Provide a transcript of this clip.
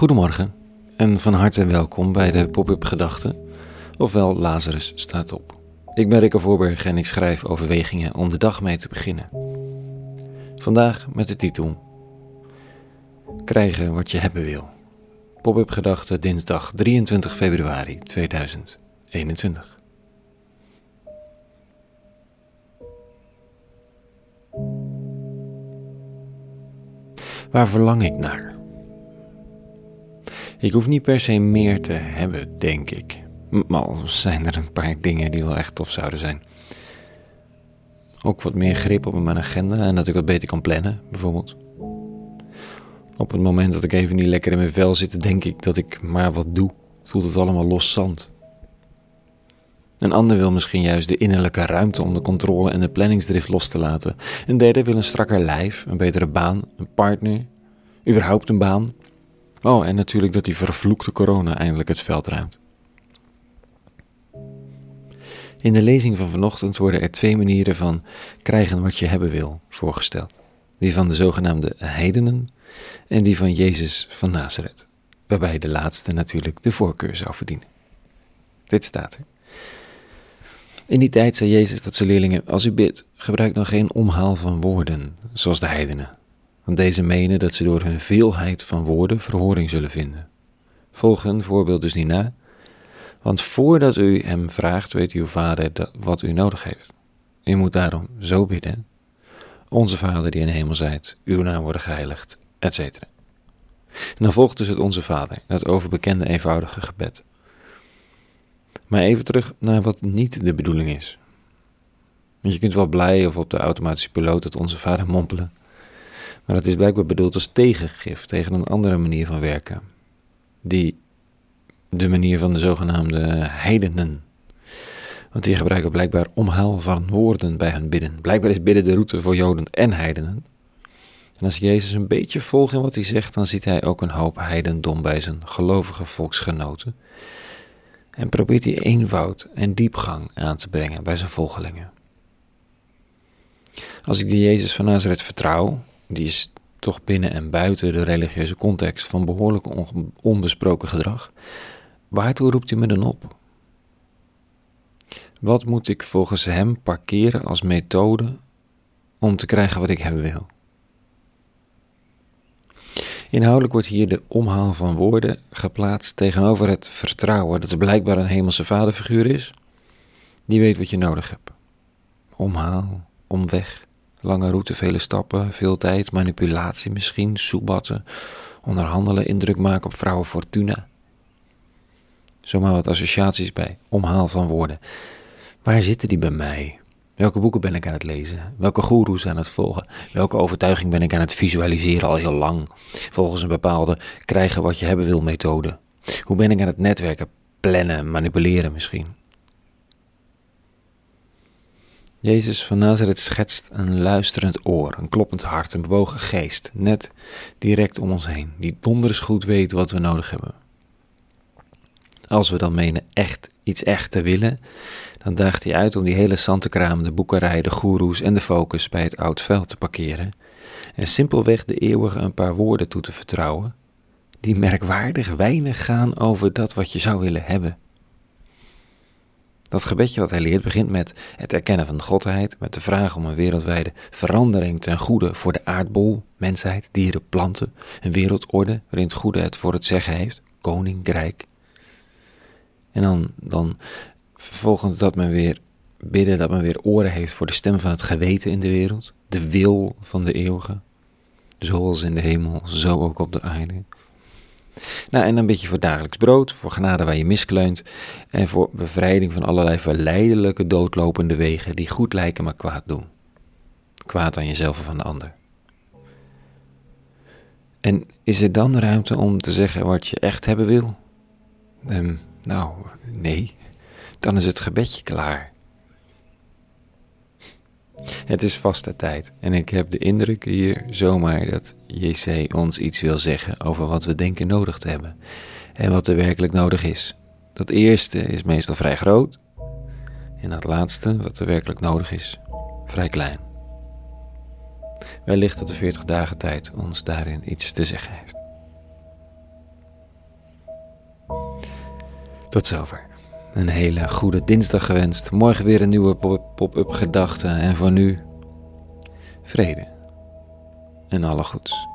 Goedemorgen en van harte welkom bij de Pop-up Gedachten, ofwel Lazarus staat op. Ik ben Rikke Voorberg en ik schrijf overwegingen om de dag mee te beginnen. Vandaag met de titel Krijgen wat je hebben wil. Pop-up Gedachten dinsdag 23 februari 2021. Waar verlang ik naar? Ik hoef niet per se meer te hebben, denk ik. Maar al zijn er een paar dingen die wel echt tof zouden zijn. Ook wat meer grip op mijn agenda en dat ik wat beter kan plannen, bijvoorbeeld. Op het moment dat ik even niet lekker in mijn vel zit, denk ik dat ik maar wat doe. Voelt het allemaal los zand. Een ander wil misschien juist de innerlijke ruimte om de controle en de planningsdrift los te laten. Een derde wil een strakker lijf, een betere baan, een partner, überhaupt een baan. Oh, en natuurlijk dat die vervloekte corona eindelijk het veld ruimt. In de lezing van vanochtend worden er twee manieren van krijgen wat je hebben wil voorgesteld. Die van de zogenaamde heidenen en die van Jezus van Nazareth, waarbij de laatste natuurlijk de voorkeur zou verdienen. Dit staat er. In die tijd zei Jezus dat zijn leerlingen, als u bidt, gebruik dan geen omhaal van woorden, zoals de heidenen. Want deze menen dat ze door hun veelheid van woorden verhoring zullen vinden. Volg een voorbeeld dus niet na, want voordat u hem vraagt, weet uw vader wat u nodig heeft. U moet daarom zo bidden, onze vader die in hemel zijt, uw naam worden geheiligd, etc. En dan volgt dus het onze vader, dat overbekende eenvoudige gebed. Maar even terug naar wat niet de bedoeling is. Want je kunt wel blij of op de automatische piloot het onze vader mompelen. Maar dat is blijkbaar bedoeld als tegengif tegen een andere manier van werken. Die de manier van de zogenaamde heidenen. Want die gebruiken blijkbaar omhaal van woorden bij hun bidden. Blijkbaar is bidden de route voor Joden en heidenen. En als Jezus een beetje volgt in wat hij zegt, dan ziet hij ook een hoop heidendom bij zijn gelovige volksgenoten en probeert hij eenvoud en diepgang aan te brengen bij zijn volgelingen. Als ik de Jezus van Nazareth vertrouw, die is toch binnen en buiten de religieuze context van behoorlijk onbesproken gedrag, waartoe roept hij me dan op? Wat moet ik volgens hem parkeren als methode om te krijgen wat ik hebben wil? Inhoudelijk wordt hier de omhaal van woorden geplaatst tegenover het vertrouwen dat er blijkbaar een hemelse vaderfiguur is, die weet wat je nodig hebt. Omhaal, omweg, lange route, vele stappen, veel tijd, manipulatie misschien, soebatten, onderhandelen, indruk maken op vrouwen Fortuna. Zomaar wat associaties bij, omhaal van woorden. Waar zitten die bij mij? Welke boeken ben ik aan het lezen? Welke goeroes aan het volgen? Welke overtuiging ben ik aan het visualiseren al heel lang? Volgens een bepaalde krijgen wat je hebben wil methode. Hoe ben ik aan het netwerken, plannen, manipuleren misschien? Jezus van Nazareth schetst een luisterend oor, een kloppend hart, een bewogen geest, net direct om ons heen, die donders goed weet wat we nodig hebben. Als we dan menen echt iets echt te willen, dan daagt hij uit om die hele zantenkraam, de boekerij, de goeroes en de focus bij het oud veld te parkeren en simpelweg de eeuwige een paar woorden toe te vertrouwen, die merkwaardig weinig gaan over dat wat je zou willen hebben. Dat gebedje wat hij leert begint met het erkennen van de godheid, met de vraag om een wereldwijde verandering ten goede voor de aardbol, mensheid, dieren, planten, een wereldorde waarin het goede het voor het zeggen heeft, koninkrijk. En dan, dan vervolgens dat men weer bidden, dat men weer oren heeft voor de stem van het geweten in de wereld, de wil van de eeuwige, zoals in de hemel, zo ook op de aarde. Nou, en een beetje voor dagelijks brood, voor genade waar je miskleunt en voor bevrijding van allerlei verleidelijke doodlopende wegen die goed lijken maar kwaad doen. Kwaad aan jezelf of aan de ander. En is er dan ruimte om te zeggen wat je echt hebben wil? Um, nou, nee dan is het gebedje klaar. Het is vaste tijd en ik heb de indruk hier zomaar dat JC ons iets wil zeggen over wat we denken nodig te hebben en wat er werkelijk nodig is. Dat eerste is meestal vrij groot en dat laatste, wat er werkelijk nodig is, vrij klein. Wellicht dat de 40 dagen tijd ons daarin iets te zeggen heeft. Tot zover. Een hele goede dinsdag gewenst. Morgen weer een nieuwe pop-up gedachte. En voor nu, vrede en alle goeds.